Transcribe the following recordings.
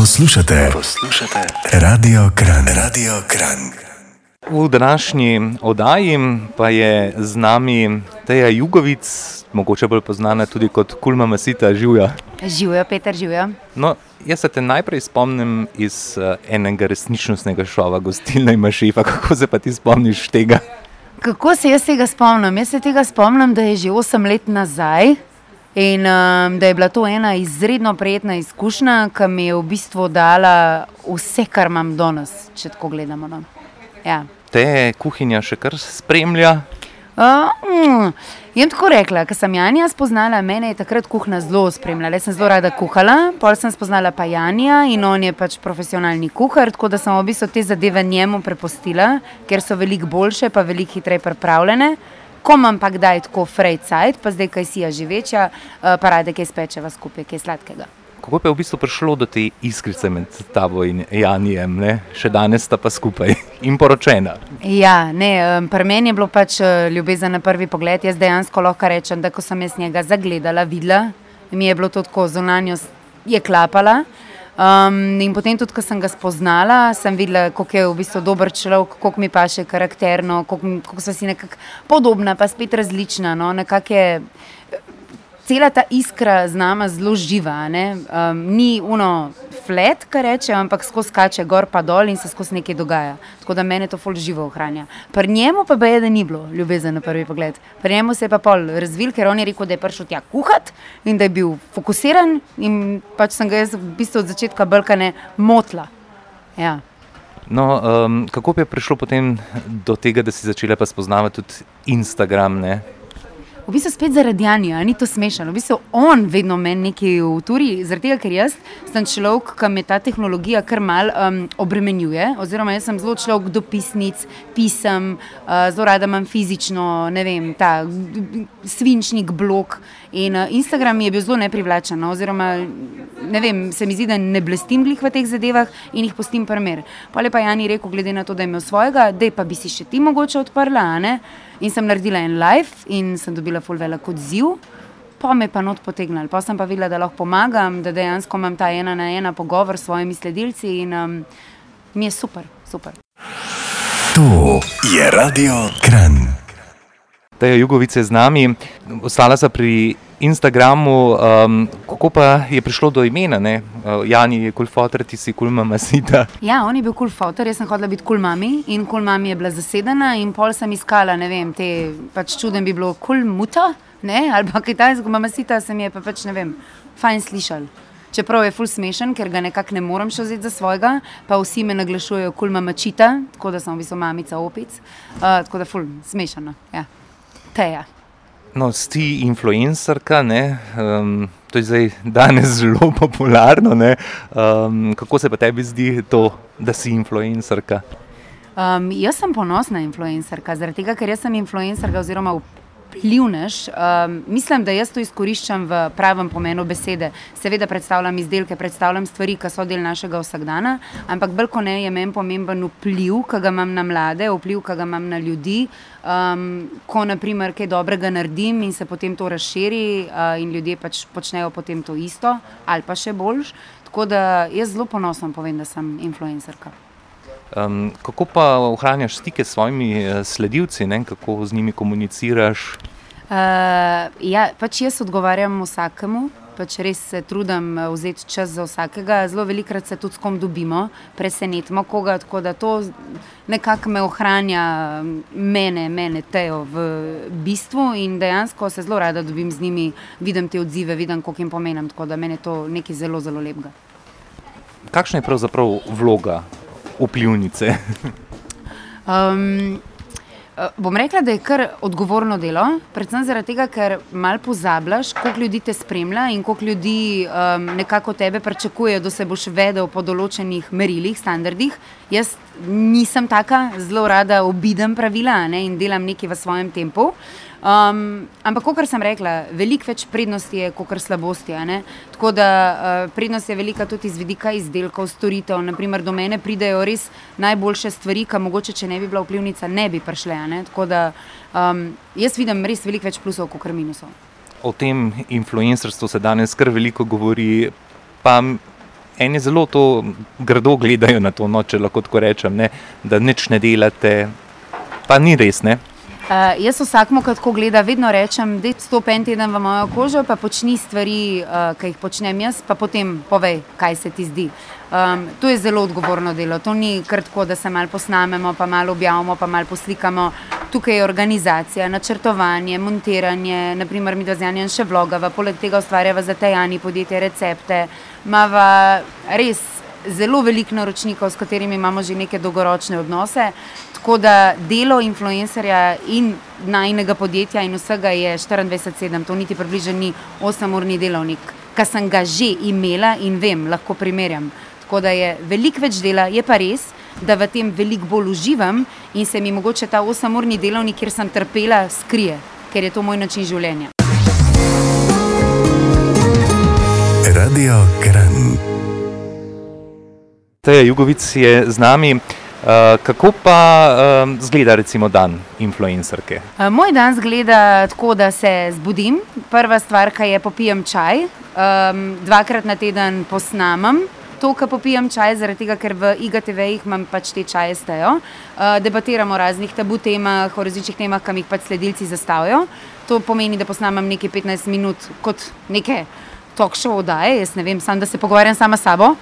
Poslušate, poslušate Radio Kran, Radio Kran. V današnji oddaji pa je z nami Teja Jugovic, mogoče bolj znana tudi kot Kulma Masita, živja. Živijo, Peter, živijo. No, jaz se te najprej spomnim iz uh, enega resničnostnega šova, gostilna ima šefa. Kako se pa ti spomniš tega? Kako se jaz tega spomnim? Jaz se tega spomnim, da je že 8 let nazaj in um, da je bila to ena izredno prijetna izkušnja, ki mi je v bistvu dala vse, kar imam danes, če tako gledamo. No. Ja. Te kuhinja še kar spremlja. Uh, mm, jaz tako rekla, ker sem Janja spoznala, mene je takrat kuhna zelo spremljala. Jaz sem zelo rada kuhala, pol sem spoznala pa Janja in on je pač profesionalni kuhar, tako da sem v bistvu te zadeve njemu prepustila, ker so veliko boljše, pa veliko hitreje pripravljene. Ko imam pa kdaj tako frajcajt, pa zdaj kaj si ja že večja, uh, pa rade kaj spečeva skupaj, kaj sladkega. Kako pa je v bistvu prišlo do te iskrice med tabo in Janijem, ne? še danes sta pa skupaj in poročena? Ja, ne, pri meni je bilo pač uh, ljubezen na prvi pogled. Jaz dejansko lahko rečem, da ko sem jaz njega zagledala, videla, mi je bilo to tako zunanjost, je klapala. Um, in potem, tudi ko sem ga spoznala, sem videla, kako je v bistvu dober človek, kako mi pa še karakterno, kako so si nekako podobna, pa spet različna. No? Nekako je cela ta iskra z nama zelo živa. Um, ni uno flet, kar reče, ampak skozi skače gor pa dol in se skozi nekaj dogaja. Tako da meni to ful živo ohranja. Pri njemu pa je, da ni bilo ljubezen na prvi pogled. Pri njemu se je pa pol razvil, ker on je rekel, da je prišel tja kuhat in da je bil fokusiran in pač sem ga jaz v bistvu od začetka brkane motla. Ja. No, um, kako je prišlo potem do tega, da si začela spoznavati tudi Instagram? Ne? V bistvu spet zaradi Janja, ni to smešno. V bistvu on vedno meni nekaj v turi, zaradi tega, ker jaz sem človek, ki me ta tehnologija kar mal um, obremenjuje. Oziroma, jaz sem zelo človek dopisnic, pisem, uh, zelo rada imam fizično, ne vem, ta svinčnik, blok. In uh, Instagram je bil zelo neprivlačen, no, oziroma ne vem, se mi zdi, da ne blestim glih v teh zadevah in jih postim primer. Pa je pa Jani rekel, glede na to, da je imel svojega, da pa bi si še ti mogoče odprla. In sem naredila en live in sem dobila full velik odziv. Pa me pa not potegnili, pa sem pa videla, da lahko pomagam, da dejansko imam ta ena na ena pogovor s svojimi sledilci in um, mi je super, super. To je radio Kran. Da je Jugovice z nami, ostala sem pri Instagramu, um, kako pa je prišlo do imena, ne? Uh, Jani je kulfotor, ti si kulmama sita. Ja, on je bil kulfotor, jaz sem hodila biti kulmami in kulmami je bila zasedena in pol sem iskala, ne vem, te pač čuden bi bilo kulmuta, ne, ali pa kitajsko mama sita, se mi je pa pač, ne vem, fajn slišal. Čeprav je ful smešen, ker ga nekako ne morem še vzeti za svojega, pa vsi me naglašujejo kulmama čita, tako da sem v bistvu mamica opic, uh, tako da ful smešano, ja. Teja. No, si influencerka, um, to je zdaj danes zelo popularno. Um, kako se pa tebi zdi to, da si influencerka? Um, jaz sem ponosna influencerka, zaradi tega, ker sem influencerka oziroma vplivnež. Um, mislim, da jaz to izkoriščam v pravem pomenu besede. Seveda predstavljam izdelke, predstavljam stvari, ki so del našega vsakdana, ampak bolj kot ne je meni pomemben vpliv, ki ga imam na mlade, vpliv, ki ga imam na ljudi. Um, ko naprimer kaj dobrega naredim in se potem to razširi, uh, in ljudje pač počnejo potem to isto, ali pa še boljš. Tako da jaz zelo ponosno povem, da sem influencerka. Um, kako pa ohranjaš stike s svojimi uh, sledilci, ne? kako z njimi komuniciraš? Uh, ja, pač jaz odgovarjam vsakemu, pač res se trudim eh, vzeti čas za vsakega. Zelo velikokrat se tudi s kom dobimo, presenetimo koga, tako da to nekako me ohranja, mene, mene, tejo v bistvu in dejansko se zelo rada dobim z njimi, vidim te odzive, vidim, koliko jim pomenim. Tako da meni je to nekaj zelo, zelo lepega. Kakšna je pravzaprav vloga vplivnice? um, bom rekla, da je kar odgovorno delo, predvsem zaradi tega, ker malo pozabljaš, koliko ljudi te spremlja in koliko ljudi um, nekako tebe pričakuje, da se boš vedel po določenih merilih, standardih. Jaz nisem taka, zelo rada obidem pravila ne, in delam nekaj v svojem tempu. Um, ampak, kot sem rekla, veliko več prednosti je kot slabosti. Tako da uh, prednost je velika tudi iz vidika izdelkov, storitev. Naprimer, do mene pridejo res najboljše stvari, ki mogoče, če ne bi bila vplivnica, ne bi prišle. Ne? Tako da um, jaz vidim res veliko več plusov kot minusov. O tem influencerstvu se danes kar veliko govori. Pa eni zelo to grdo gledajo na to, no, če lahko tako rečem, ne, da nič ne delate. Pa ni res, ne? Uh, jaz vsakmo, ki tako gleda, vedno rečem, da je stopi en teden v mojo kožo, pa počni stvari, uh, ki jih počnem jaz, pa potem povej, kaj se ti zdi. Um, to je zelo odgovorno delo. To ni kratko, da se malo posnamemo, pa malo objavimo, pa malo poslikamo. Tukaj je organizacija, načrtovanje, montiranje, naprimer mi dozjanjem še vlogava, poleg tega ustvarjava za tajani podjetje recepte, imava res zelo veliko naročnikov, s katerimi imamo že neke dolgoročne odnose. Tako da delo influencerja in najnega podjetja in vsega je 24-7, to niti približno ni 8-urni delovnik, kar sem ga že imela in vem, lahko primerjam. Tako da je veliko več dela, je pa res, da v tem veliko bolj uživam in se mi mogoče ta 8-urni delovnik, kjer sem trpela, skrije, ker je to moj način življenja. Radio Kran. Teja Jugovic je z nami. Uh, kako pa uh, zgleda recimo dan influencerke? Uh, moj dan zgleda tako, da se zbudim. Prva stvar, ki je popijem čaj, dvakrat na teden posnamem. To, kar popijem čaj, zaradi tega, ker v IGTV-jih imam pač te čaje stejo. Uh, debatiramo o raznih tabu temah, o različnih temah, kam jih pač sledilci zastavijo. To pomeni, da posnamem nekaj 15 minut kot neke talk show oddaje, jaz ne vem, sam da se pogovarjam sama s sabo.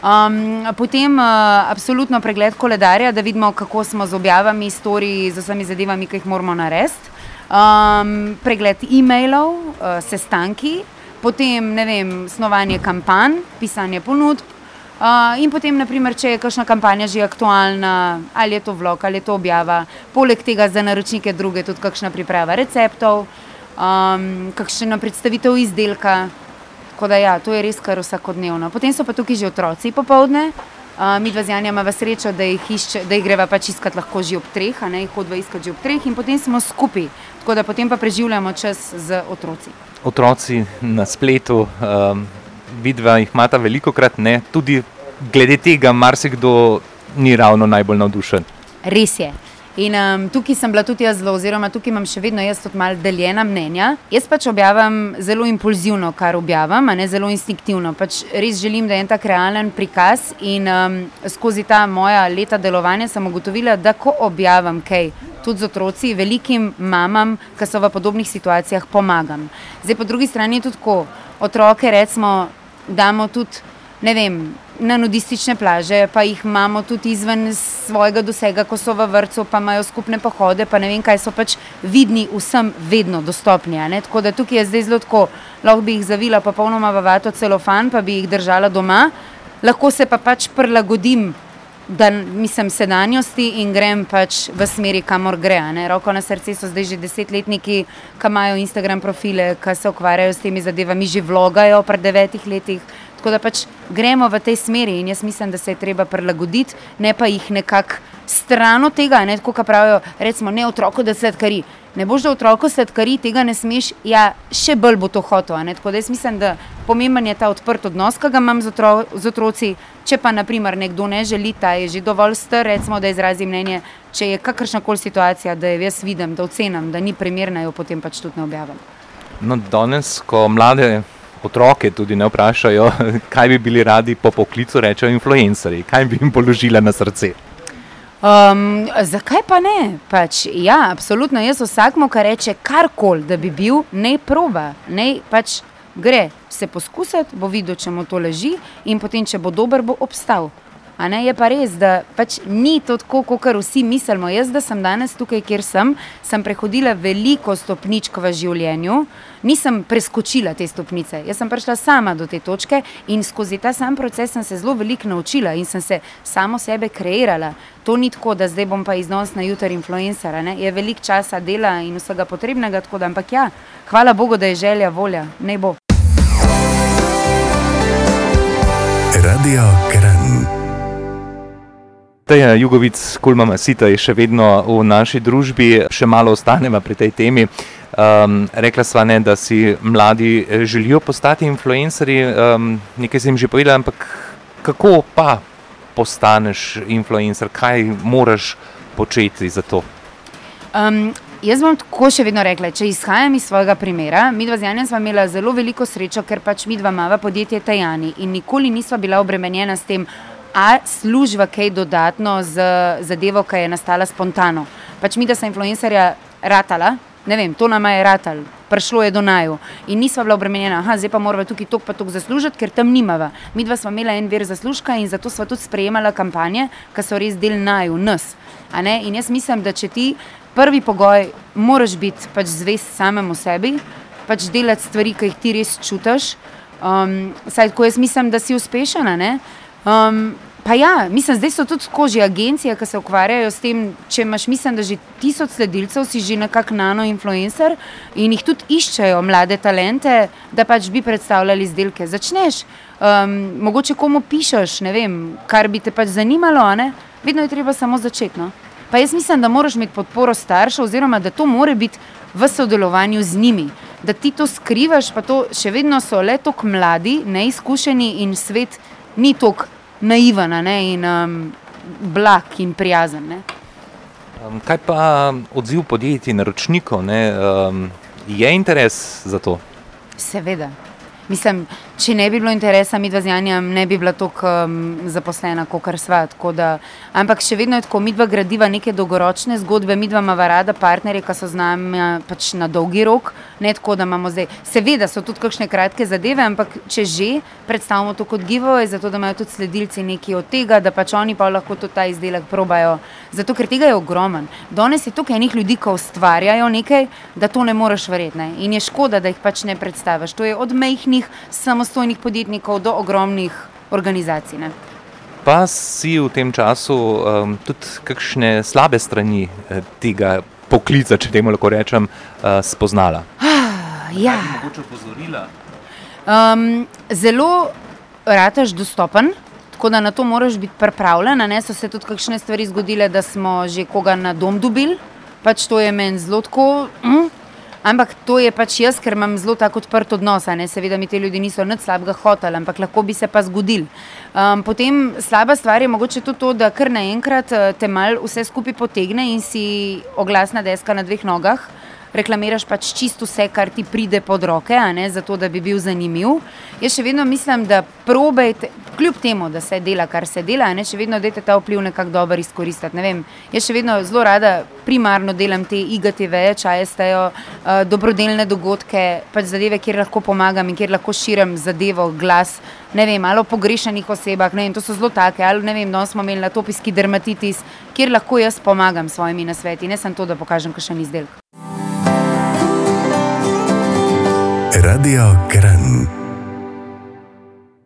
Um, potem uh, absolutno pregled koledarja, da vidimo, kako smo z objavami, storiji, z vsemi zadevami, ki jih moramo narediti. Um, pregled e-mailov, uh, sestanki, potem ne vem, snovanje kampanj, pisanje ponudb. Uh, in potem, naprimer, če je kakšna kampanja že aktualna, ali je to vlog, ali je to objava, poleg tega za naročnike druge tudi kakšna priprava receptov, um, kakšna predstavitev izdelka, Tako da ja, to je res kar vsakodnevno. Potem so pa tukaj že otroci popovdne. Uh, mi dva z Janjem imamo srečo, da jih, išče, da jih greva pač iskat lahko že ob treh, a ne jih hodva iskat že ob treh in potem smo skupaj. Tako da potem pa preživljamo čas z otroci. Otroci na spletu, um, vidva jih imata veliko krat, ne, tudi glede tega marsikdo ni ravno najbolj navdušen. Res je. In um, tukaj sem bila tudi jaz zelo, oziroma tukaj imam še vedno jaz tudi malo deljena mnenja. Jaz pač objavim zelo impulzivno, kar objavim, ne zelo instinktivno. Pač res želim, da je en tak realen prikaz. In um, skozi ta moja leta delovanja sem ugotovila, da ko objavim kaj, tudi z otroci, velikim mamam, ki so v podobnih situacijah, pomagam. Zdaj po drugi strani je tudi tako, otroke recimo damo tudi, ne vem na nudistične plaže, pa jih imamo tudi izven svojega dosega, ko so v vrtu, pa imajo skupne pohode, pa ne vem, kaj so pač vidni, vsem vedno dostopni. Tako da tukaj je zdaj zelo tako, lahko bi jih zavila pa polnoma v vato celofan, pa bi jih držala doma, lahko se pa pač prilagodim. Da nisem sedanjosti in grem pač v smeri, kamor gre. Ne? Roko na srce so zdaj že desetletniki, ki imajo Instagram profile, ki se ukvarjajo s temi zadevami, že vlogajo pred devetih letih. Tako da pač gremo v tej smeri in jaz mislim, da se je treba prilagoditi, ne pa jih nekako stran od tega, ne kot pravijo, recimo, ne otroku, da sladkari. Ne boš, da otroku sladkari, tega ne smeš, ja, še bolj bo to hotel. Tako da jaz mislim, da pomemben je ta odprt odnos, ki ga imam z, otro, z otroci. Če pa, naprimer, nekdo ne želi, ta je že dovolj star, recimo, da izrazi mnenje, če je kakršna koli situacija, da jo jaz vidim, da ocenim, da ni primerna, jo potem pač tudi ne objavim. No, danes, ko mlade otroke tudi ne vprašajo, kaj bi bili radi po poklicu, rečejo influencerji, kaj bi jim položila na srce. Um, zakaj pa ne? Pač, ja, absolutno. Jaz vsakmo, kar reče karkoli, da bi bil, ne proba, ne pač gre se poskusiti, bo videl, če mu to leži in potem, če bo dober, bo obstal. Je pa res, da pač ni to tako, kot vsi mislimo. Jaz, da sem danes tukaj, kjer sem, sem prehodila veliko stopničk v življenju, nisem preskočila te stopnice. Jaz sem prišla sama do te točke in skozi ta sam proces sem se zelo veliko naučila in sem se samo sebe kreirala. To ni tako, da zdaj bom pa iznos na jutri influencer. Je veliko časa dela in vsega potrebnega, tako da, ampak ja, hvala Bogu, da je želja, volja, ne bo. Radio Kran. Teja Jugovic, Kulmama Sita je še vedno v naši družbi, še malo ostaneva pri tej temi. Um, rekla sva ne, da si mladi eh, želijo postati influencerji, um, nekaj jim že povedala, ampak kako pa postaneš influencer, kaj moraš početi za to? Um, Jaz bom tako še vedno rekla, če izhajam iz svojega primera. Mi dva z Janjem smo imeli zelo veliko srečo, ker pač mi dva imamo podjetje Tajani in nikoli nisva bila obremenjena s tem, a služba kaj dodatno z zadevo, ki je nastala spontano. Pač mi, da sem influencerja ratala, ne vem, to nama je ratal, prišlo je do naju in nisva bila obremenjena, aha, zdaj pa moramo tukaj tok pa tok zaslužiti, ker tam nimava. Mi dva smo imela en ver zaslužka in zato sva tudi sprejemala kampanje, ki so res del naju, nas. In jaz mislim, da če ti prvi pogoj, moraš biti pač zvest samemu sebi, pač delati stvari, ki jih ti res čutiš. Um, saj, ko jaz mislim, da si uspešen. Um, pa ja, mislim, zdaj so tudi koži agencije, ki se ukvarjajo s tem. Če imaš, mislim, da že tisoč sledilcev, si že nekako nano-influencer in jih tudi iščejo mlade talente, da pač bi predstavljali izdelke. Začneš, um, mogoče komu pišeš, ne vem, kar bi te pač zanimalo, vedno je treba samo začeti. No? Pa jaz mislim, da moraš imeti podporo staršev, oziroma da to more biti v sodelovanju z njimi. Da ti to skrivaš, pa to še vedno so le tako mladi, neizkušeni in svet ni tako naiven ne, in um, blag in prijazen. Ne. Um, kaj pa odziv podjetij, naročnikov? Um, je interes za to? Seveda. Mislim, če ne bi bilo interesa, mi dva z Janjem ne bi bila tako um, zaposlena, kot kar sva. Da, ampak še vedno je tako, mi dva gradiva neke dolgoročne zgodbe, mi dva imamo rada partnerje, ki so z nami pač na dolgi rok, ne tako, da imamo zdaj. Seveda so tudi kakšne kratke zadeve, ampak če že predstavimo to kot giveaway, zato da imajo tudi sledilci nekaj od tega, da pač oni pa lahko tudi ta izdelek probajo. Zato, ker tega je ogromen. Danes je tukaj enih ljudi, ki ustvarjajo nekaj, da to ne moreš verjeti. In je škoda, da jih pač ne predstaviš. To je od mehkih, samo samostojnih podjetnikov do ogromnih organizacij. Ne. Pa si v tem času um, tudi kakšne slabe strani eh, tega poklica, če temu lahko rečem, uh, spoznala? Ah, ja. Mogoče opozorila. Um, zelo rataš dostopen. Tako da na to moraš biti pripravljen. Ne so se tudi kakšne stvari zgodile, da smo že koga na dom dobili. Pač to je meni zelo tako. Mm, Ampak to je pač jaz, ker imam zelo tako odprt odnos. Seveda mi te ljudi niso nič slabega hoteli, ampak lahko bi se pa zgodil. Um, potem slaba stvar je mogoče tudi to, da kar naenkrat eh, te mal vse skupaj potegne in si oglasna deska na dveh nogah reklamiraš pač čisto vse, kar ti pride pod roke, ne, zato da bi bil zanimiv. Jaz še vedno mislim, da probejte, kljub temu, da se dela, kar se dela, ne, še vedno dajte ta vpliv nekako dobro izkoristiti. Ne vem, jaz še vedno zelo rada primarno delam te IGTV, čaje stajo, uh, dobrodelne dogodke, pač zadeve, kjer lahko pomagam in kjer lahko širim zadevo, glas. Ne vem, ali o pogrešanih osebah, ne vem, to so zelo take, ali ne vem, danes smo imeli atopijski dermatitis, kjer lahko jaz pomagam s svojimi nasveti, ne samo to, da pokažem kakšen izdelek. Radio Kran.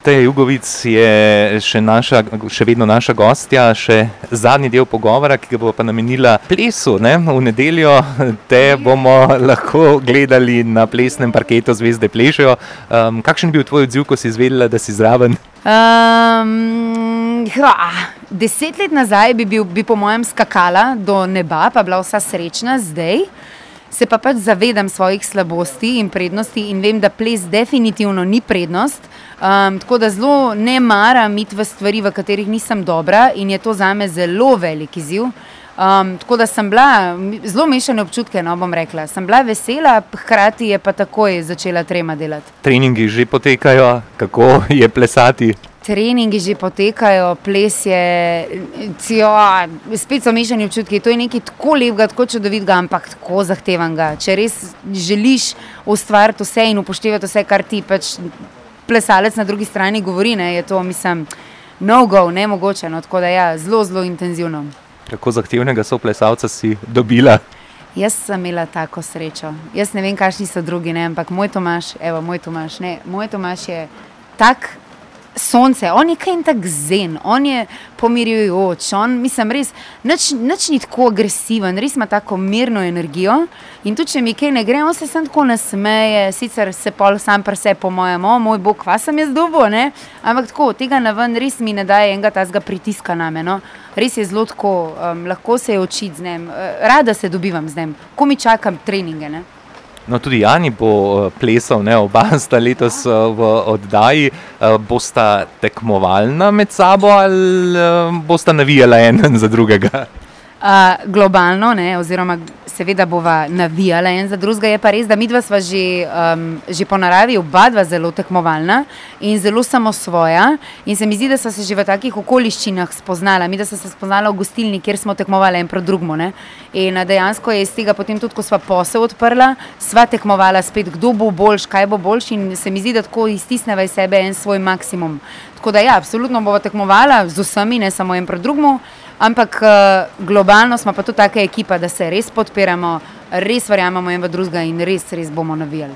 Teja Jugovic je še, naša, še vedno naša gostja, še zadnji del pogovora, ki ga bo pa namenila plesu. Ne? V nedeljo te bomo lahko gledali na plesnem parketu Zvezde Plešajo. Um, kakšen je bil tvoj odziv, ko si izvedela, da si zraven? Um, deset let nazaj bi, bil, bi po mojem skakala do neba, pa bila vsa srečna zdaj se pa pač zavedam svojih slabosti in prednosti in vem, da ples definitivno ni prednost. Um, tako da zelo ne maram iti v stvari, v katerih nisem dobra in je to za me zelo velik izziv. Um, tako da sem bila zelo mešane občutke, no bom rekla. Sem bila vesela, hkrati je pa takoj začela trema delati. Treningi že potekajo, kako je plesati? treningi že potekajo, ples je, cijo, spet so mešani občutki. To je nekaj tako lepega, tako čudovitega, ampak tako zahtevanga. Če res želiš ustvariti vse in upoštevati vse, kar ti pač plesalec na drugi strani govori, ne, je to, mislim, no go, ne mogoče. No, tako da ja, zelo, zelo intenzivno. Kako zahtevnega so plesalca si dobila? Jaz sem imela tako srečo. Jaz ne vem, kakšni so drugi, ne, ampak moj Tomaš, evo, moj Tomaš, ne, moj Tomaš je tak sonce, on je kaj tak zen, on je pomirjujoč, on mislim, res nič, nič ni tako agresiven, res ima tako mirno energijo. In tudi če mi kaj ne gre, on se sam tako nasmeje, sicer se pol sam pri sebi, po mojem, o moj bog, kva sem jaz dobo, ne? ampak tako tega na ven res mi ne daje enega tazga pritiska na me. No? Res je zelo tako, um, lahko se je učiti z njim, rada se dobivam z njim, ko mi čakam treninge. Ne? No, tudi Jani bo eh, plesal, ne? oba sta letos eh, v oddaji. Eh, bosta tekmovalna med sabo ali bosta navijala en za drugega? Uh, globalno, ne, oziroma seveda bova navijala en za drugega, je pa res, da mi dva sva že, um, že po naravi oba dva zelo tekmovalna in zelo samosvoja. In se mi zdi, da so se že v takih okoliščinah spoznala. Mi, da smo se spoznala v gostilni, kjer smo tekmovali en proti drugmu. In dejansko je iz tega potem tudi, ko sva posel odprla, sva tekmovala spet, kdo bo boljš, kaj bo boljš. In se mi zdi, da tako iztisneva iz sebe en svoj maksimum. Tako da ja, absolutno bova tekmovala z vsemi, ne samo en proti drugmu. Ampak uh, globalno smo pa tudi taka ekipa, da se res podpiramo, res verjamemo en v drugega in res, res bomo navijali.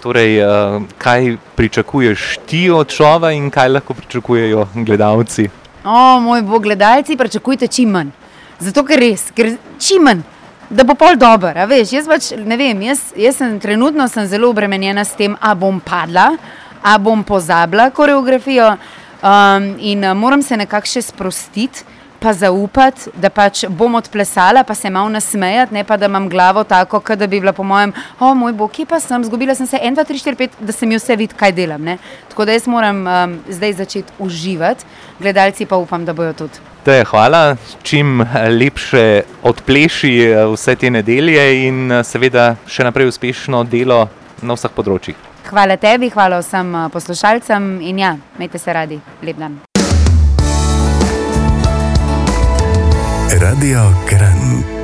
Torej, uh, kaj pričakuješ ti od šova in kaj lahko pričakujejo gledalci? O, moj bog, gledalci, pričakujte čim manj. Zato, ker res, ker čim manj, da bo pol dober. Veš, jaz pač ne vem, jaz, jaz sem trenutno sem zelo obremenjena s tem, a bom padla, a bom pozabila koreografijo um, in uh, moram se nekako še sprostiti pa zaupati, da pač bom odplesala, pa se malo nasmejati, ne pa da imam glavo tako, da bi bila po mojem, o moj bog, kje pa sem, zgubila sem se 1, 2, 3, 4, 5, da se mi vse vidi, kaj delam. Ne? Tako da jaz moram um, zdaj začeti uživati, gledalci pa upam, da bojo tudi. Te, hvala, čim lepše odpleši eh, vse te nedelje in eh, seveda še naprej uspešno delo na vseh področjih. Hvala tebi, hvala vsem eh, poslušalcem in ja, imejte se radi. Lep dan. Radio Kran.